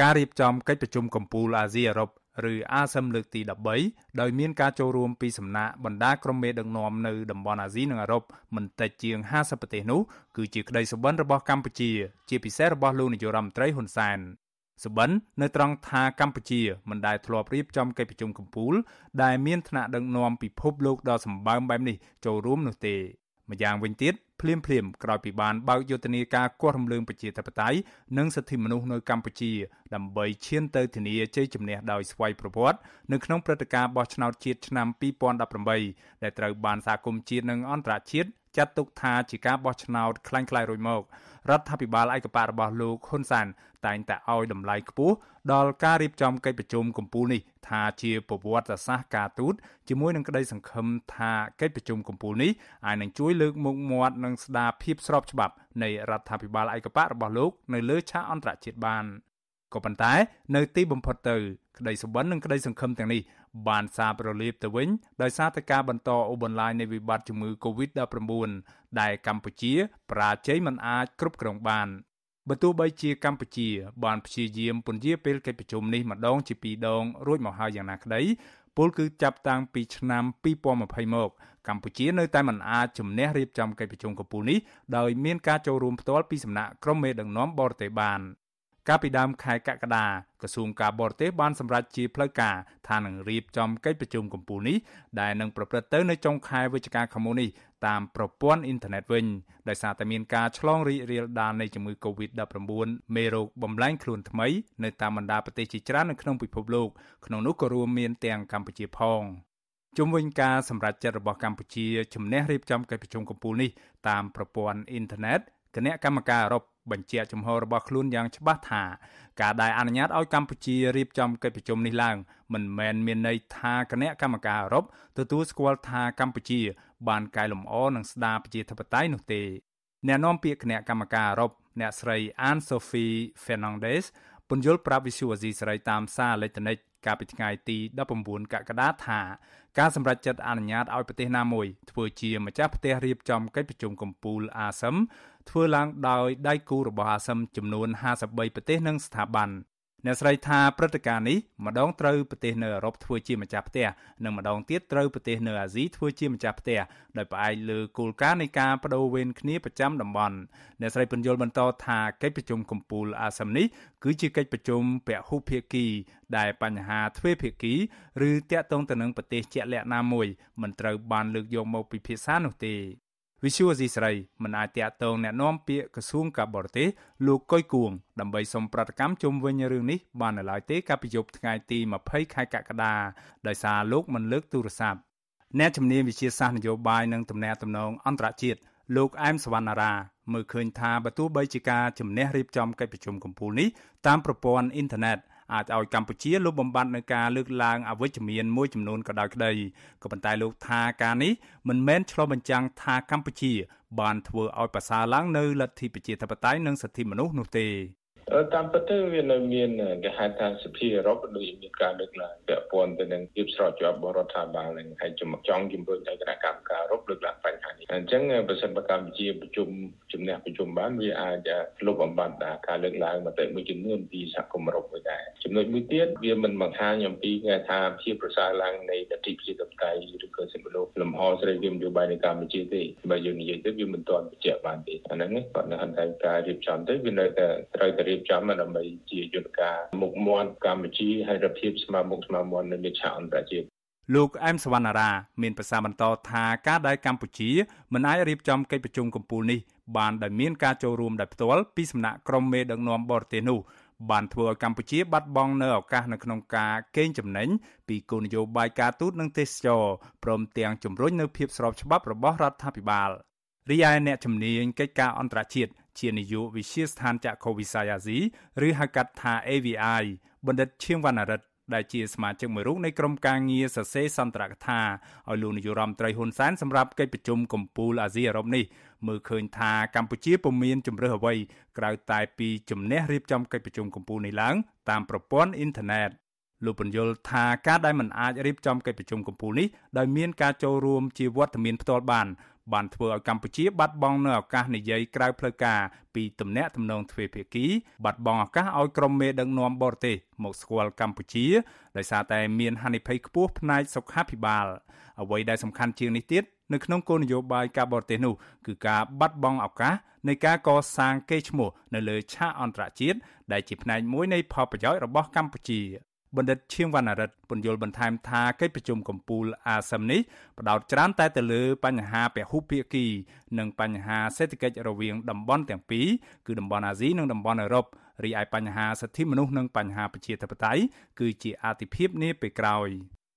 ការរៀបចំកិច្ចប្រជុំកំពូលអាស៊ីអឺរ៉ុបឬ ASEM លើកទី13ដោយមានការចូលរួមពីសំណាក់បណ្ដាក្រុមមេដឹកនាំនៅតំបន់អាស៊ីនិងអឺរ៉ុបមិនតិចជាង50ប្រទេសនោះគឺជាក្តីសុបិនរបស់កម្ពុជា ជាពិសេសរបស់លោកនាយរដ្ឋមន្ត្រីហ៊ុនសែនសុបិននៅត្រង់ថាកម្ពុជាមិនដែលធ្លាប់រៀបចំកិច្ចប្រជុំកំពូល ដែលមានថ្នាក់ដឹកនាំពិភពលោកដ៏សម្បើមបែបនេះចូលរួមនោះទេម្យ៉ាងវិញទៀត ភ្លាមភ្លាមក្រោយពីបានបើកយុទ្ធនាការគាស់រំលើងប្រជាធិបតេយ្យនិងសិទ្ធិមនុស្សនៅកម្ពុជាដើម្បីឈានទៅធានាជ័យជំនះដោយស្វ័យប្រវត្តិនៅក្នុងព្រឹត្តិការណ៍បោះឆ្នោតជាតិឆ្នាំ2018ដែលត្រូវបានសហគមន៍ជាតិនិងអន្តរជាតិ ចាត់ទុកថាជាការបោះឆ្នោតคล้ายៗរួចមករដ្ឋាភិបាលឯកបៈរបស់លោកហ៊ុនសែនតែងតែឲ្យតម្លៃខ្ពស់ដល់ការរៀបចំកិច្ចប្រជុំកំពូលនេះថាជាប្រវត្តិសាស្ត្រការទូតជាមួយនឹងក្តីសង្ឃឹមថាកិច្ចប្រជុំកំពូលនេះអាចនឹងជួយលើកមុខមាត់និងស្ដារភាពស្របច្បាប់នៃរដ្ឋាភិបាលឯកបៈរបស់លោកនៅលើឆាកអន្តរជាតិបាន ក៏ប៉ុន្តែនៅទីបំផុតទៅក្តីសុបិននិងក្តីសង្ឃឹមទាំងនេះបានសាបរលាបទៅវិញដោយសារតែការបន្តអូសបន្លាយនៃវិបត្តិជំងឺ Covid-19 ដែលកម្ពុជាប្រាជ័យមិនអាចគ្រប់គ្រងបានបើទោះបីជាកម្ពុជាបានព្យាយាមពន្យាពេលកិច្ចប្រជុំនេះម្ដងជាពីរដងរួចមកហើយយ៉ាងណាក្តីពលគឺចាប់តាំងពីឆ្នាំ2020មកកម្ពុជានៅតែមិនអាចជំនះរៀបចំកិច្ចប្រជុំកំពូលនេះដោយមានការចូលរួមផ្ទាល់ពីសំណាក់ក្រុមមេដឹកនាំបរទេសបាន កាលពីដើមខែកក្កដាក្រសួងការបរទេសបានសម្រេចជាផ្លូវការថានឹងរៀបចំកិច្ចប្រជុំកំពូលនេះដែលនឹងប្រព្រឹត្តទៅនៅចុងខែវិច្ឆិកាខាងមុខនេះតាមប្រព័ន្ធអ៊ីនធឺណិតវិញដោយសារតែមានការឆ្លងរីករាលដាលនៃជំងឺ Covid-19 មេរោគបំលែងខ្លួនថ្មីនៅតាមបណ្ដាប្រទេសជាច្រើននៅក្នុងពិភពលោកក្នុងនោះក៏រួមមានទាំងកម្ពុជាផងជុំវិញការសម្រេចចិត្តរបស់កម្ពុជាជំនះរៀបចំកិច្ចប្រជុំកំពូលនេះតាមប្រព័ន្ធអ៊ីនធឺណិតគណៈកម្មការអឺរ៉ុប បញ្ជាក់ចំហរបស់ខ្លួនយ៉ាងច្បាស់ថាការដែលអនុញ្ញាតឲ្យកម្ពុជារៀបចំកិច្ចប្រជុំនេះឡើងមិនមែនមានន័យថាគណៈកម្មការអឺរ៉ុបទទួលស្គាល់ថាកម្ពុជា បានកែលម្អនិងស្ដារប្រជាធិបតេយ្យនោះទេអ្នកនាំពាក្យគណៈកម្មការអឺរ៉ុបអ្នកស្រី Anne Sophie Fernandez ពន្យល់ប្រាប់វិសុវអាស៊ីសេរីតាមសារអេឡិចត្រូនិក កាលពីថ្ងៃទី19កក្កដាថាការសម្រេចចិត្តអនុញ្ញាតឲ្យប្រទេសណាមួយធ្វើជាម្ចាស់ផ្ទះរៀបចំកិច្ចប្រជុំកំពូលអាស៊ឹមធ្វើឡើងដោយដៃគូរបស់អាស៊ឹមចំនួន53ប្រទេសនិងស្ថាប័ន អ្នកស្រីថាព្រឹត្តិការណ៍នេះម្ដងត្រូវប្រទេសនៅអឺរ៉ុបធ្វើជាម្ចាស់ផ្ទះនិងម្ដងទៀតត្រូវប្រទេសនៅអាស៊ីធ្វើជាម្ចាស់ផ្ទះដោយផ្អែកលើគោលការណ៍នៃការបដូរវេនគ្នាប្រចាំតំបន់អ្នកស្រីពន្យល់បន្តថាកិច្ចប្រជុំកំពូលអាស៊ាននេះគឺជាកិច្ចប្រជុំពហុភាគី ដែលបញ្ហាទ្វេភាគីឬតាក់ទងទៅនឹងប្រទេសជាក់លាក់ណាមួយមិនត្រូវបានលើកយកមកពិភាក្សានោះទេ វិសុវអស៊ីស្រីមិនអាចតាក់ទងแนะនាំពាក្យក្រសួងការបរទេសលោកកុយគួងដើម្បីសុំប្រតិកម្មជុំវិញរឿងនេះបាននៅឡើយទេកាលពីយប់ថ្ងៃទី20ខែកក្កដាដោយសារលោកមិនលើកទូរស័ព្ទអ្នកជំនាញវិជាសាស្ត្រនយោបាយនិងទំនាក់ទំនងអន្តរជាតិលោកអែមសវណ្ណារាមើលឃើញថាបើទោះបីជាការជំនះរៀបចំកិច្ចប្រជុំកំពូលនេះតាមប្រព័ន្ធអ៊ីនធឺណិត អាចឲ្យកម្ពុជាលុបបំបាត់នឹងការលើកឡើងអវិជ្ជមានមួយចំនួនក៏ដោយក្តីក៏ប៉ុន្តែលោកថាការនេះមិនមែនឆ្លុះបញ្ចាំងថាកម្ពុជា បានធ្វើឲ្យប្រសើរឡើងនៅលទ្ធិប្រជាធិបតេយ្យនិងសិទ្ធិមនុស្សនោះទេ តាមពិតទៅវានៅមានគេហៅថាសភាអឺរ៉ុបដូចមានការលើកឡើងពាក់ព័ន្ធទៅនឹងភាពស្រោចជាប់បរដ្ឋាភិបាលនឹងហើយចង់ជំរុញឲ្យគណៈកម្មការអឺរ៉ុបលើកឡើងបញ្ហានេះអញ្ចឹងប្រសិនបើកម្ពុជាប្រជុំជំនះប្រជុំបានវាអាចលុបបំបាត់ការលើកឡើងមតិមួយចំនួនពីសហគមន៍អឺរ៉ុបមួយដែរចំណុចមួយទៀតវាមិនបង្ហាញអំពីគេថាភាពប្រសើរឡើងនៃលទ្ធិប្រជាធិបតេយ្យឬក៏សិទ្ធិមនុស្សលំហសេរីភាពនយោបាយនៅកម្ពុជាទេបើយើងនិយាយទៅវាមិនទាន់បញ្ជាក់បានទេអាហ្នឹងគាត់នៅហន្តការរៀបចំទៅវានៅតែត្រូវតែរៀបចំដើម្បីជាយន្តការមុខមាត់កម្ពុជាហើយរបៀបស្មើមុខស្មើមាត់នៅលើឆាកអន្តរជាតិលោកអែមសវណ្ណារាមានប្រសាសន៍បន្តថាការដែលកម្ពុជាមិនអាចរៀបចំកិច្ចប្រជុំកំពូលនេះបានដោយមានការចូលរួមដោយផ្ទាល់ពីសំណាក់ក្រុមមេដឹកនាំបរទេសនោះបានធ្វើឲ្យកម្ពុជាបាត់បង់នៅឱកាសនៅក្នុងការកេងចំណេញពីគោលនយោបាយការទូតនិងទេសចរព្រមទាំងជំរុញនៅភាពស្របច្បាប់របស់រដ្ឋាភិបាលរីឯអ្នកជំនាញកិច្ចការអន្តរជាតិ ជានាយកវិទ្យាស្ថានចក្ខុវិស័យអាស៊ីឬហៅកាត់ថា AVI បណ្ឌិតឈៀងវណ្ណរិទ្ធដែលជាសមាជិកមួយរូបនៃក្រុមការងារសរសេរសន្ទរកថាឲ្យលោកនាយរដ្ឋមន្ត្រីហ៊ុនសែនសម្រាប់កិច្ចប្រជុំកំពូលអាស៊ីអឺរ៉ុបនេះមើលឃើញថាកម្ពុជាពុំមានជំរើសអ្វីក្រៅតែពីជំនះរៀបចំកិច្ចប្រជុំកំពូលនេះឡើងតាមប្រព័ន្ធអ៊ីនធឺណិតលោកបញ្យលថាការដែលមិនអាចរៀបចំកិច្ចប្រជុំកំពូលនេះដោយមានការចូលរួមជាវត្តមានផ្ទាល់បាន បានធ្វើឲ្យកម្ពុជាបាត់បង់នូវឱកាសនិយាយក្រៅផ្លូវការពីទំនាក់ទំនងទ្វេភាគី បាត់បង់ឱកាសឲ្យក្រុមមេដឹកនាំបរទេសមកស្គាល់កម្ពុជាដោយសារតែមានហានិភ័យខ្ពស់ផ្នែកសុខាភិបាលអ្វីដែលសំខាន់ជាងនេះទៀតនៅក្នុងគោលនយោបាយការបរទេសនោះគឺការបាត់បង់ឱកាសនៃការកសាងកេរ្តិ៍ឈ្មោះនៅលើឆាកអន្តរជាតិដែលជាផ្នែកមួយនៃផលប្រយោជន៍របស់កម្ពុជា បណ្ឌិតឈៀងវណ្ណរិទ្ធពន្យល់បន្ថែមថាកិច្ចប្រជុំកំពូលអាស៊ាននេះផ្ដោតច្រើនតែទៅលើបញ្ហាពហុភាគី និងបញ្ហាសេដ្ឋកិច្ចរវាងតំបន់ទាំងពីរគឺតំបន់អាស៊ីនិងតំបន់អឺរ៉ុបរីឯបញ្ហាសិទ្ធិមនុស្សនិងបញ្ហាប្រជាធិបតេយ្យគឺជាអាទិភាពនាពេលក្រោយ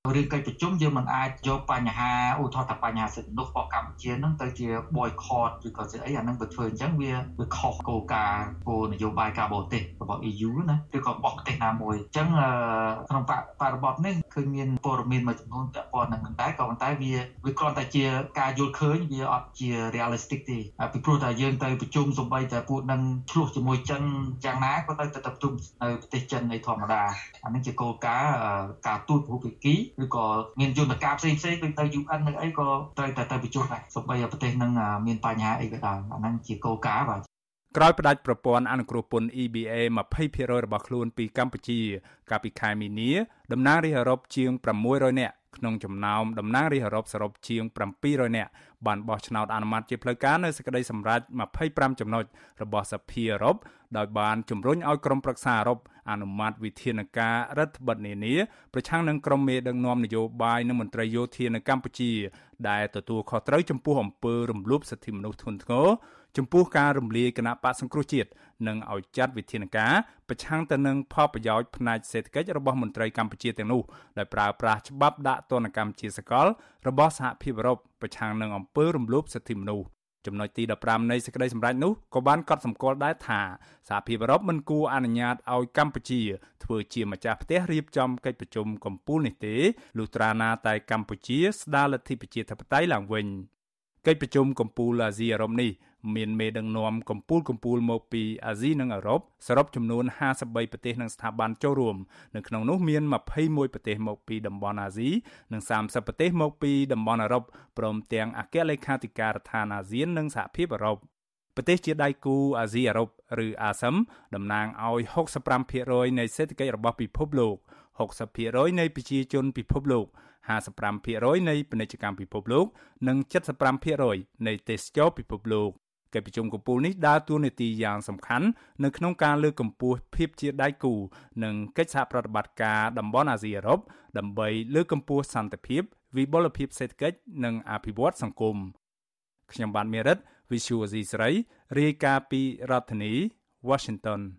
រឿងកិច្ចប្រជុំយើងមិនអាចយកបញ្ហាឧទាហរណ៍ថាបញ្ហាសិទ្ធិមនុស្សរបស់កម្ពុជានឹងទៅជា boycott ឬក៏ជាអីអានឹងវាធ្វើអញ្ចឹងវាវាខុសគោលការណ៍គោលនយោបាយការបរទេសរបស់ EU ណាឬក៏របស់ប្រទេសណាមួយអញ្ចឹងក្នុងបរិបទនេះគឺមានព័ត៌មានមួយចំនួនពាក់ព័ន្ធនឹងហ្នឹងដែរក៏ប៉ុន្តែវាវាគ្រាន់តែជាការយល់ឃើញវាអត់ជា realistic ទេពីព្រោះតែយើងទៅប្រជុំសំបីតែពួកនឹងឆ្លោះជាមួយចិនយ៉ាងណាក៏ទៅទៅប្រជុំនៅប្រទេសចិននៃធម្មតាអានេះជាគោលការណ៍ការទូតភូមិភាគីឬក៏មានយន្តការផ្សេងផ្សេងដូចទៅ UN នឹងអីក៏ត្រូវតែទៅប្រជុំដែរសូម្បីប្រទេសនឹងមានបញ្ហាអីក៏ដោយអាហ្នឹងជាគោលការណ៍បាទ ក្រោយផ្ដាច់ប្រព័ន្ធអនុគ្រោះពន្ធ EBA 20%របស់ខ្លួនពីកម្ពុជា កាលពីខែមីនាតំណាងរាស្ត្រអឺរ៉ុបជាង600នាក់ក្នុងចំណោមតំណាងរាស្ត្រអឺរ៉ុបសរុបជាង700នាក់បានបោះឆ្នោតអនុម័តជាផ្លូវការនៅសេចក្តីសម្រេច25ចំណុចរបស់សភាអឺរ៉ុបដោយបានជំរុញឲ្យក្រុមប្រឹក្សាអឺរ៉ុបអនុម័តវិធានការរដ្ឋបတ်នានាប្រឆាំងនឹងក្រុមមេដឹកនាំនយោបាយនិងមន្ត្រីយោធានៅកម្ពុជា ដែលទទួលខុសត្រូវចំពោះអំពើរំលោភសិទ្ធិមនុស្សធ្ងន់ធ្ងរ ចំពោះការរំលាយគណៈបកសង្គ្រោះជាតិនិងឲ្យចាត់វិធានការប្រឆាំងទៅនឹងផលប្រយោជន៍ផ្នែកសេដ្ឋកិច្ចរបស់មន្ត្រីកម្ពុជាទាំងនោះដែលប្រើប្រាស់ច្បាប់ដាក់ទណ្ឌកម្មជាសកលរបស់សហភាពអឺរ៉ុបប្រឆាំងនឹងអំពើរំលោភសិទ្ធិមនុស្សចំណុចទី15នៃសេចក្តីសម្រេចនោះក៏បានកត់សម្គាល់ដែរថាសហភាពអឺរ៉ុបមិនគួរអនុញ្ញាតឲ្យកម្ពុជាធ្វើជាម្ចាស់ផ្ទះរៀបចំកិច្ចប្រជុំកំពូលនេះទេលុះត្រាណាតែកម្ពុជាស្ដារលទ្ធិប្រជាធិបតេយ្យឡើងវិញកិច្ចប្រជុំកំពូលអាស៊ីអឺរ៉ុបនេះ មានមេដឹកនាំកម្ពុជាកម្ពុជាមកពីអាស៊ីនិងអឺរ៉ុបសរុបចំនួន53ប្រទេសនិងស្ថាប័នចូលរួមនៅក្នុងនោះមាន21ប្រទេសមកពីតំបន់អាស៊ីនិង30ប្រទេសមកពីតំបន់អឺរ៉ុបព្រមទាំងអគ្គលេខាធិការដ្ឋានអាស៊ាននិងសហភាពអឺរ៉ុបប្រទេសជាដៃគូអាស៊ីអឺរ៉ុបឬអាស៊ឹមតំណាងឲ្យ65%នៃសេដ្ឋកិច្ចរបស់ពិភពលោក60%នៃប្រជាជនពិភពលោក55%នៃពាណិជ្ជកម្មពិភពលោក និង75%នៃទេសចរពិភពលោក កិច្ចប្រជុំកំពូលនេះដើរតួនាទីយ៉ាងសំខាន់នៅក្នុងការលើកកម្ពស់ភាពជាដៃគូនិងកិច្ចសហប្រតិបត្តិការតំបន់អាស៊ីអឺរ៉ុបដើម្បីលើកកម្ពស់សន្តិភាពវិបុលភាពសេដ្ឋកិច្ចនិងអភិវឌ្ឍសង្គមខ្ញុំបានមេរិត Visual Asia ស្រីរាយការណ៍ពីរដ្ឋធានី Washington